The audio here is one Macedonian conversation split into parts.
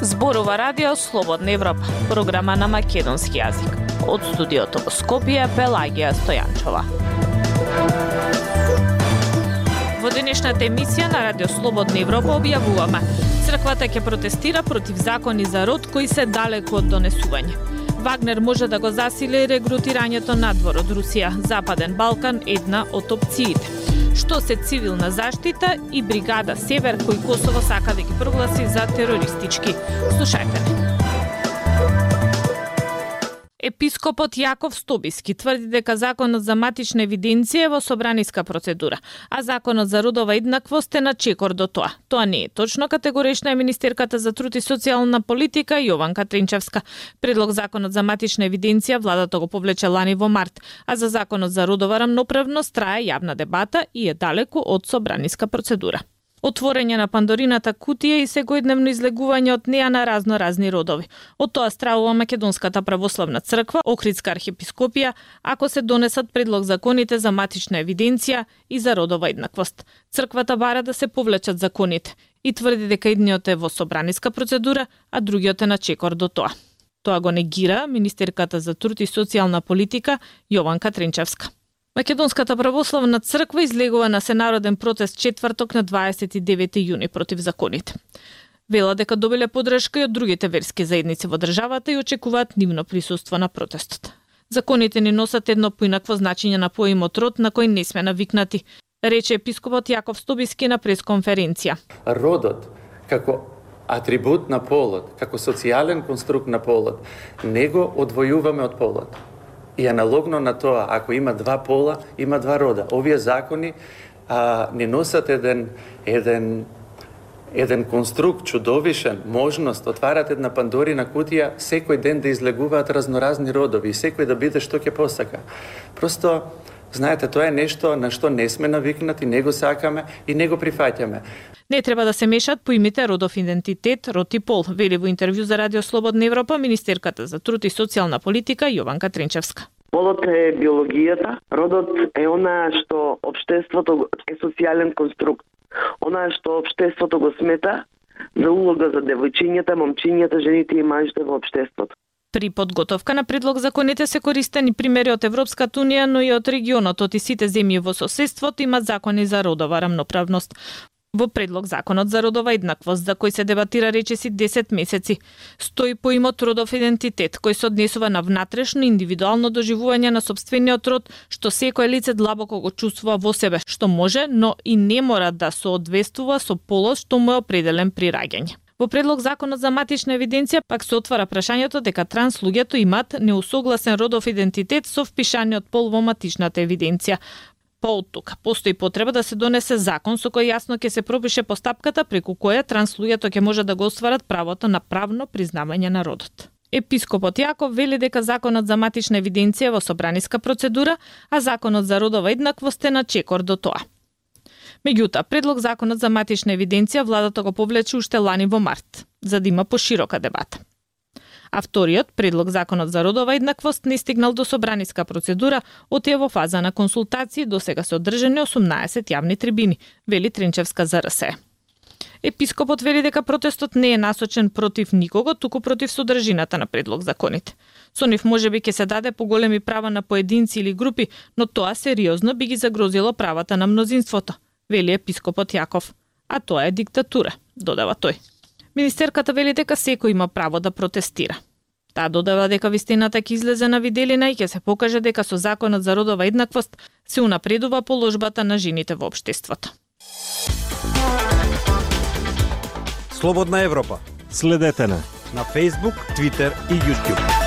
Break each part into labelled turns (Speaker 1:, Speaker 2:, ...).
Speaker 1: Зборува радио Слободна Европа, програма на македонски јазик. Од студиото во Скопје Пелагија Стојанчова. Во денешната емисија на Радио Слободна Европа објавуваме Црквата ќе протестира против закони за род кои се далеку од донесување. Вагнер може да го засили регрутирањето надвор од Русија, Западен Балкан една од опциите. Што се цивилна заштита и бригада Север кој Косово сака да ги прогласи за терористички. Слушајте. Епископот Јаков Стобиски тврди дека законот за матична евиденција е во собраниска процедура, а законот за родова еднаквост е на чекор до тоа. Тоа не е точно, категорична е министерката за труд и социјална политика Јованка Тринчевска. Предлог законот за матична евиденција владата го повлече лани во март, а за законот за родова рамноправност трае јавна дебата и е далеку од собраниска процедура отворење на Пандорината кутија и секојдневно излегување од неа на разно разни родови. Од тоа стравува Македонската православна црква, Охридска архиепископија, ако се донесат предлог законите за матична евиденција и за родова еднаквост. Црквата бара да се повлечат законите и тврди дека едниот е во собраниска процедура, а другиот е на чекор до тоа. Тоа го негира министерката за труд и социјална политика Јованка Тренчевска. Македонската православна црква излегува на сенароден протест четврток на 29 јуни против законите. Вела дека добиле подршка и од другите верски заедници во државата и очекуваат нивно присуство на протестот. Законите ни носат едно поинакво значење на поимот род на кој не сме навикнати, рече епископот Јаков Стобиски на пресконференција.
Speaker 2: Родот како атрибут на полот, како социјален конструкт на полот, него одвојуваме од полот. И аналогно на тоа, ако има два пола, има два рода. Овие закони а, не носат еден, еден еден конструкт чудовишен, можност, отварат една пандорина кутија, секој ден да излегуваат разноразни родови и секој да биде што ќе посака. Просто, знаете, тоа е нешто на што не сме навикнати, не го сакаме и не го прифаќаме.
Speaker 1: Не треба да се мешат поимите родов идентитет, род и пол, вели во интервју за Радио Слободна Европа министерката за труд и социјална политика Јованка Тренчевска.
Speaker 3: Полот е биологијата, родот е она што обштеството е социјален конструкт. Она што обштеството го смета за улога за девојчињата, момчињата, жените и мажите во обштеството.
Speaker 1: При подготовка на предлог законите се користени примери од Европската унија, но и од регионот, од и сите земји во соседството има закони за родова рамноправност. Во предлог законот за родова еднаквост, за кој се дебатира речеси 10 месеци, стои поимот родов идентитет, кој се однесува на внатрешно индивидуално доживување на собствениот род, што секој лице длабоко го чувствува во себе, што може, но и не мора да соодвествува со полос што му е определен при раѓање. Во предлог законот за матична евиденција пак се отвара прашањето дека транс луѓето имат неусогласен родов идентитет со впишаниот пол во матичната евиденција. По од тука, постои потреба да се донесе закон со кој јасно ќе се пропише постапката преку која транс луѓето ќе може да го остварат правото на правно признавање на родот. Епископот Јаков вели дека законот за матична евиденција во собраниска процедура, а законот за родова еднаквост е на чекор до тоа. Меѓутоа, предлог законот за матична евиденција владата го повлече уште лани во март, за да има поширока дебата а вториот, предлог законот за родова еднаквост, не стигнал до собраниска процедура, отие е во фаза на консултации, до сега се одржани 18 јавни трибини, вели Тринчевска за РСЕ. Епископот вели дека протестот не е насочен против никого, туку против содржината на предлог законите. Со нив може би ќе се даде поголеми права на поединци или групи, но тоа сериозно би ги загрозило правата на мнозинството, вели епископот Јаков. А тоа е диктатура, додава тој. Министерката вели дека секој има право да протестира. Таа додава дека вистината ќе излезе на виделина и ќе се покаже дека со законот за родова еднаквост се унапредува положбата на жените во општеството.
Speaker 4: Слободна Европа. Следете на на Facebook, Twitter и YouTube.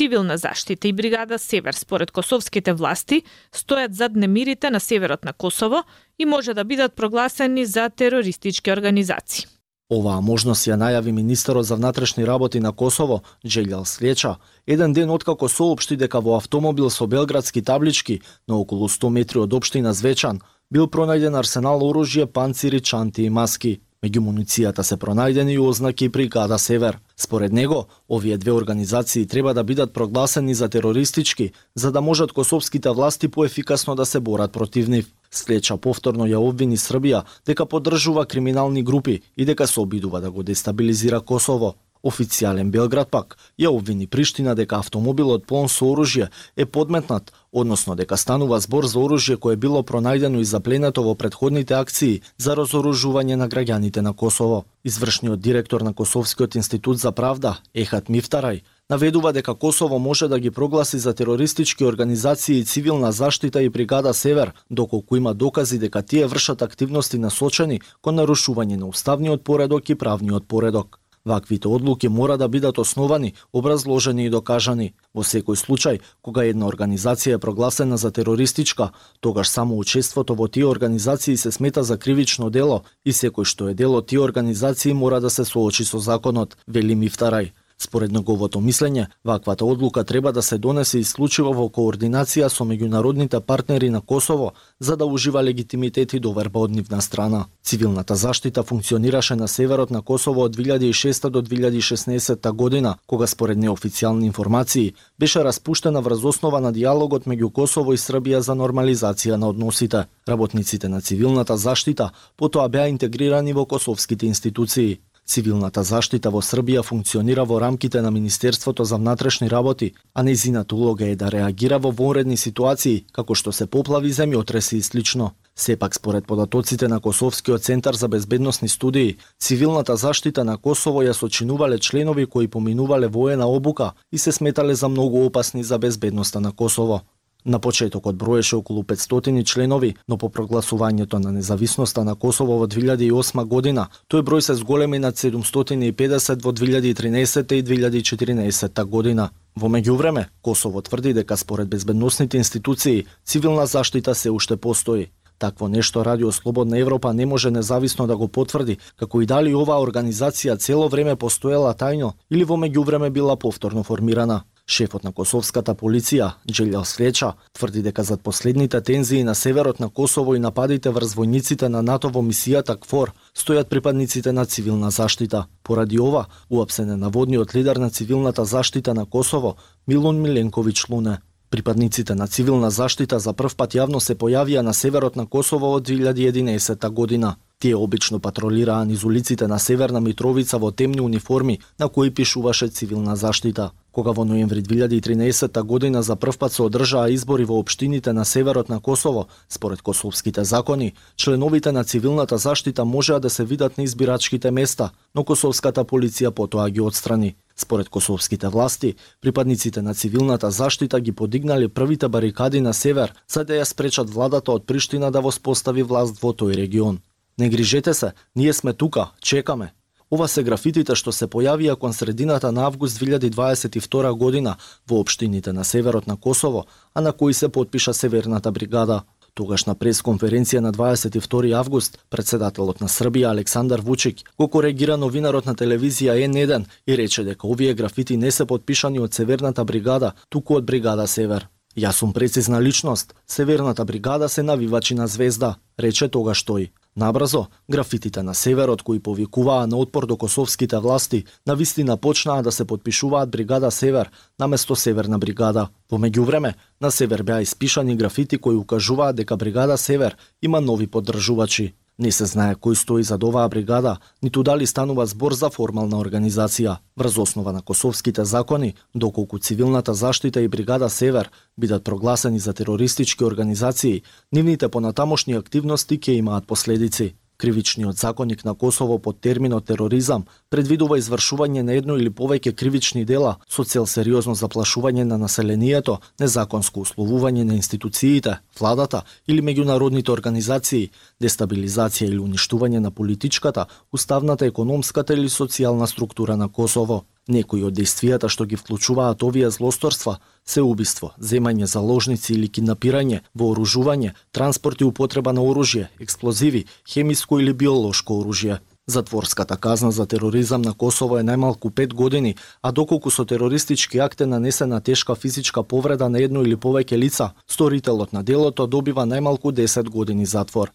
Speaker 1: Цивилна заштита и бригада Север според косовските власти стојат зад немирите на северот на Косово и може да бидат прогласени за терористички организации.
Speaker 5: Оваа можност ја најави министерот за внатрешни работи на Косово, Джелјал Слеча, еден ден откако соопшти дека во автомобил со белградски таблички на околу 100 метри од општина Звечан бил пронајден арсенал оружје, панцири, чанти и маски. Меѓу муницијата се пронајдени и ознаки прикада Север. Според него, овие две организации треба да бидат прогласени за терористички, за да можат косовските власти поефикасно да се борат против нив. Слеча повторно ја обвини Србија дека поддржува криминални групи и дека се обидува да го дестабилизира Косово. Официјален Белград пак ја обвини Приштина дека автомобилот полн со оружје е подметнат, односно дека станува збор за оружје кое било пронајдено и запленето во предходните акции за разоружување на граѓаните на Косово. Извршниот директор на Косовскиот институт за правда, Ехат Мифтарај, наведува дека Косово може да ги прогласи за терористички организации и цивилна заштита и бригада Север, доколку има докази дека тие вршат активности насочени кон нарушување на уставниот поредок и правниот поредок. Ваквите одлуки мора да бидат основани, образложени и докажани. Во секој случај, кога една организација е прогласена за терористичка, тогаш само учеството во тие организации се смета за кривично дело и секој што е дело тие организации мора да се соочи со законот, вели Мифтарај. Според неговото мислење, ваквата одлука треба да се донесе исклучиво во координација со меѓународните партнери на Косово за да ужива легитимитет и доверба од нивна страна. Цивилната заштита функционираше на северот на Косово од 2006 до 2016 година, кога според неофицијални информации беше распуштена врз основа на диалогот меѓу Косово и Србија за нормализација на односите. Работниците на цивилната заштита потоа беа интегрирани во косовските институции. Цивилната заштита во Србија функционира во рамките на Министерството за внатрешни работи, а нејзината улога е да реагира во вонредни ситуации, како што се поплави, земјотреси и слично. Сепак, според податоците на Косовскиот центар за безбедносни студии, цивилната заштита на Косово ја сочинувале членови кои поминувале воена обука и се сметале за многу опасни за безбедноста на Косово. На почетокот броеше околу 500 членови, но по прогласувањето на независноста на Косово во 2008 година, тој број се зголеми над 750 во 2013 и 2014 година. Во меѓувреме, Косово тврди дека според безбедносните институции, цивилна заштита се уште постои. Такво нешто Радио Слободна Европа не може независно да го потврди, како и дали оваа организација цело време постоела тајно или во меѓувреме била повторно формирана. Шефот на косовската полиција, Джелјал Среча, тврди дека зад последните тензии на северот на Косово и нападите врз војниците на НАТО во мисијата КФОР стојат припадниците на цивилна заштита. Поради ова, уапсен е наводниот лидер на цивилната заштита на Косово, Милон Миленковиќ Луне. Припадниците на цивилна заштита за прв пат јавно се појавија на северот на Косово од 2011 година. Тие обично патролираа низ улиците на Северна Митровица во темни униформи на кои пишуваше цивилна заштита. Кога во ноември 2013 година за прв пат се одржаа избори во општините на северот на Косово, според косовските закони, членовите на цивилната заштита можеа да се видат на избирачките места, но косовската полиција потоа ги отстрани. Според косовските власти, припадниците на цивилната заштита ги подигнале првите барикади на север за да ја спречат владата од Приштина да воспостави власт во тој регион. Не грижете се, ние сме тука, чекаме, Ова се графитите што се појавија кон средината на август 2022 година во општините на северот на Косово, а на кои се подпиша Северната бригада. Тогаш на пресконференција на 22 август, председателот на Србија Александар Вучик го коригира новинарот на телевизија N1 и рече дека овие графити не се подпишани од Северната бригада, туку од бригада Север. Јас сум прецизна личност, Северната бригада се навивачи на звезда, рече тогаш тој. Набрзо, графитите на северот кои повикуваа на отпор до косовските власти, на вистина почнаа да се подпишуваат бригада Север наместо Северна бригада. Во меѓувреме, на север беа испишани графити кои укажуваат дека бригада Север има нови поддржувачи. Не се знае кој стои зад оваа бригада, ниту дали станува збор за формална организација. Врз основа на косовските закони, доколку цивилната заштита и бригада Север бидат прогласени за терористички организации, нивните понатамошни активности ќе имаат последици. Кривичниот законник на Косово под терминот тероризам предвидува извршување на едно или повеќе кривични дела со цел сериозно заплашување на населението, незаконско условување на институциите, владата или меѓународните организации, дестабилизација или уништување на политичката, уставната, економската или социјална структура на Косово. Некои од действијата што ги вклучуваат овие злосторства се убиство, земање заложници или киднапирање, вооружување, транспорт и употреба на оружје, експлозиви, хемиско или биолошко оружје. Затворската казна за тероризам на Косово е најмалку 5 години, а доколку со терористички акт е нанесена тешка физичка повреда на едно или повеќе лица, сторителот на делото добива најмалку 10 години затвор.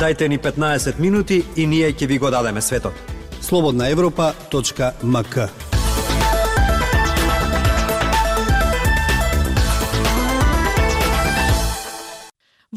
Speaker 4: Дајте ни 15 минути и ние ќе ви го дадеме светот.
Speaker 6: слободнаевропа.мк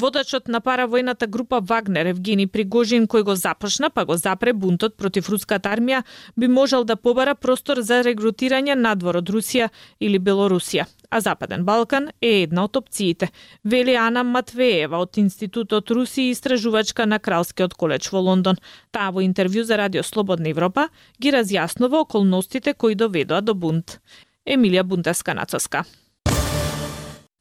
Speaker 1: Водачот на паравојната група Вагнер Евгени Пригожин кој го започна па го запре бунтот против руската армија би можел да побара простор за регрутирање надвор од Русија или Белорусија. А Западен Балкан е една од опциите, вели Ана Матвеева од Институтот Русија истражувачка на Кралскиот коледж во Лондон. Таа во интервју за Радио Слободна Европа ги разјаснува околностите кои доведоа до бунт. Емилија Бунтеска Нацоска.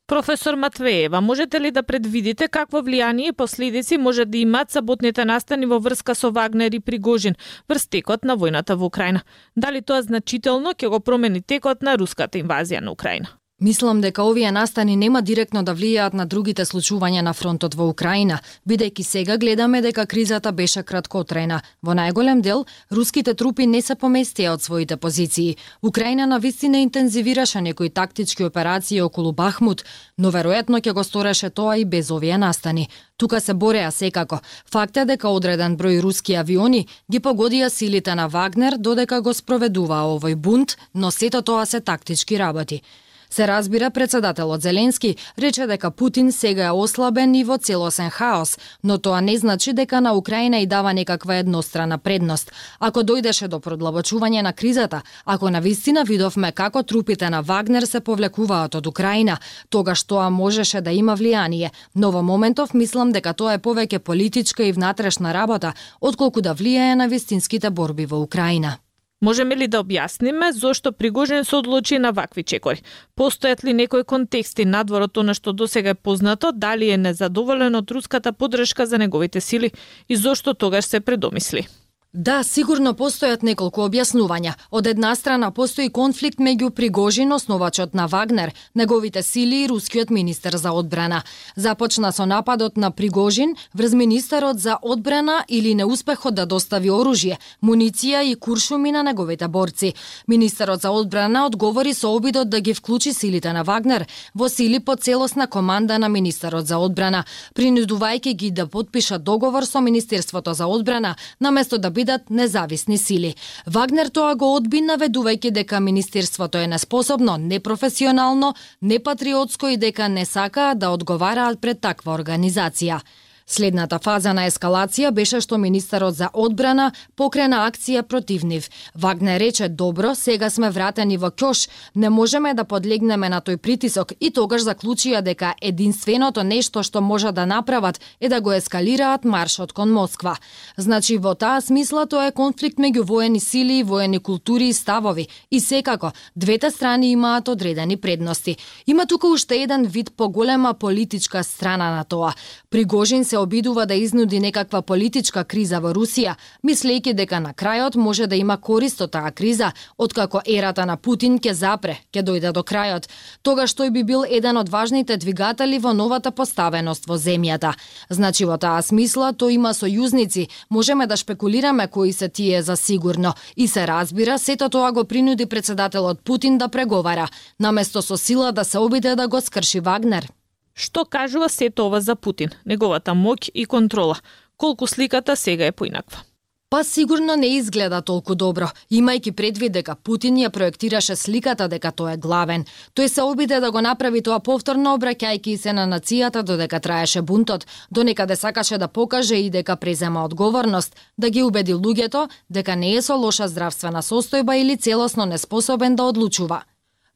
Speaker 1: Професор Матвеева, можете ли да предвидите какво влијание и последици може да имаат саботните настани во врска со Вагнер и Пригожин врз текот на војната во Украина? Дали тоа значително ќе го промени текот на руската инвазија на Украина?
Speaker 7: Мислам дека овие настани нема директно да влијаат на другите случувања на фронтот во Украина, бидејќи сега гледаме дека кризата беше краткотрена. Во најголем дел, руските трупи не се поместија од своите позиции. Украина на вистина интензивираше некои тактички операции околу Бахмут, но веројатно ќе го стореше тоа и без овие настани. Тука се бореа секако. Факт е дека одреден број руски авиони ги погодија силите на Вагнер додека го спроведуваа овој бунт, но сето тоа се тактички работи. Се разбира, председателот Зеленски рече дека Путин сега е ослабен и во целосен хаос, но тоа не значи дека на Украина и дава некаква еднострана предност. Ако дојдеше до продлабочување на кризата, ако на вистина видовме како трупите на Вагнер се повлекуваат од Украина, тогаш тоа можеше да има влијание, но во моментов мислам дека тоа е повеќе политичка и внатрешна работа, отколку да влијае на вистинските борби во Украина.
Speaker 1: Можеме ли да објасниме зошто Пригожин се одлучи на вакви чекори? Постојат ли некои контексти надвор од она што досега е познато, дали е незадоволен од руската поддршка за неговите сили и зошто тогаш се предомисли?
Speaker 7: Да, сигурно постојат неколку објаснувања. Од една страна постои конфликт меѓу Пригожин, основачот на Вагнер, неговите сили и рускиот министер за одбрана. Започна со нападот на Пригожин врз министерот за одбрана или неуспехот да достави оружје, муниција и куршуми на неговите борци. Министерот за одбрана одговори со обидот да ги вклучи силите на Вагнер во сили по целосна команда на министерот за одбрана, принудувајќи ги да подпишат договор со Министерството за одбрана, наместо да бидат независни сили. Вагнер тоа го одби наведувајќи дека министерството е неспособно, непрофесионално, непатриотско и дека не сакаат да одговараат пред таква организација. Следната фаза на ескалација беше што министерот за одбрана покрена акција против нив. Вагнер рече, добро, сега сме вратени во Кјош, не можеме да подлегнеме на тој притисок и тогаш заклучија дека единственото нешто што може да направат е да го ескалираат маршот кон Москва. Значи, во таа смисла тоа е конфликт меѓу воени сили, воени култури и ставови. И секако, двете страни имаат одредени предности. Има тука уште еден вид поголема политичка страна на тоа. Пригожин се обидува да изнуди некаква политичка криза во Русија, мислејќи дека на крајот може да има корист од таа криза, откако ерата на Путин ќе запре, ќе дојде до крајот. Тогаш тој би бил еден од важните двигатели во новата поставеност во земјата. Значи во таа смисла тој има сојузници, можеме да шпекулираме кои се тие за сигурно и се разбира сето тоа го принуди председателот Путин да преговара, наместо со сила да се обиде да го скрши Вагнер.
Speaker 1: Што кажува сето ова за Путин, неговата моќ и контрола? Колку сликата сега е поинаква?
Speaker 7: Па сигурно не изгледа толку добро, имајќи предвид дека Путин ја проектираше сликата дека тој е главен. Тој се обиде да го направи тоа повторно обраќајќи се на нацијата додека траеше бунтот, до некаде сакаше да покаже и дека презема одговорност, да ги убеди луѓето дека не е со лоша здравствена состојба или целосно неспособен да одлучува.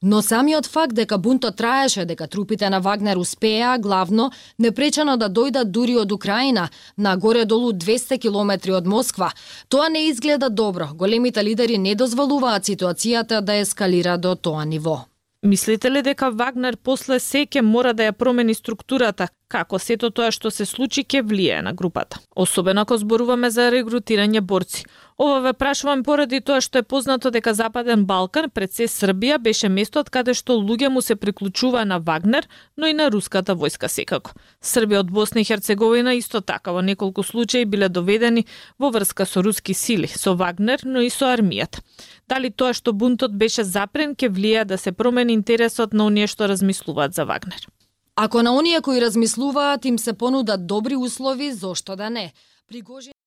Speaker 7: Но самиот факт дека бунтот траеше, дека трупите на Вагнер успеа главно непречено да дојдат дури од Украина, на горе-долу 200 километри од Москва, тоа не изгледа добро. Големите лидери не дозволуваат ситуацијата да ескалира до тоа ниво.
Speaker 1: Мислите ли дека Вагнер после секе мора да ја промени структурата, како сето тоа што се случи ќе влијае на групата? Особено ако зборуваме за регрутирање борци. Ова ве прашувам поради тоа што е познато дека Западен Балкан, пред се Србија, беше местот каде што луѓе му се приклучува на Вагнер, но и на руската војска секако. Србија од Босна и Херцеговина исто така во неколку случаи биле доведени во врска со руски сили, со Вагнер, но и со армијата. Дали тоа што бунтот беше запрен ке влија да се промени интересот на оние што размислуваат за Вагнер?
Speaker 7: Ако на оние кои размислуваат им се понудат добри услови, зошто да не? Пригожин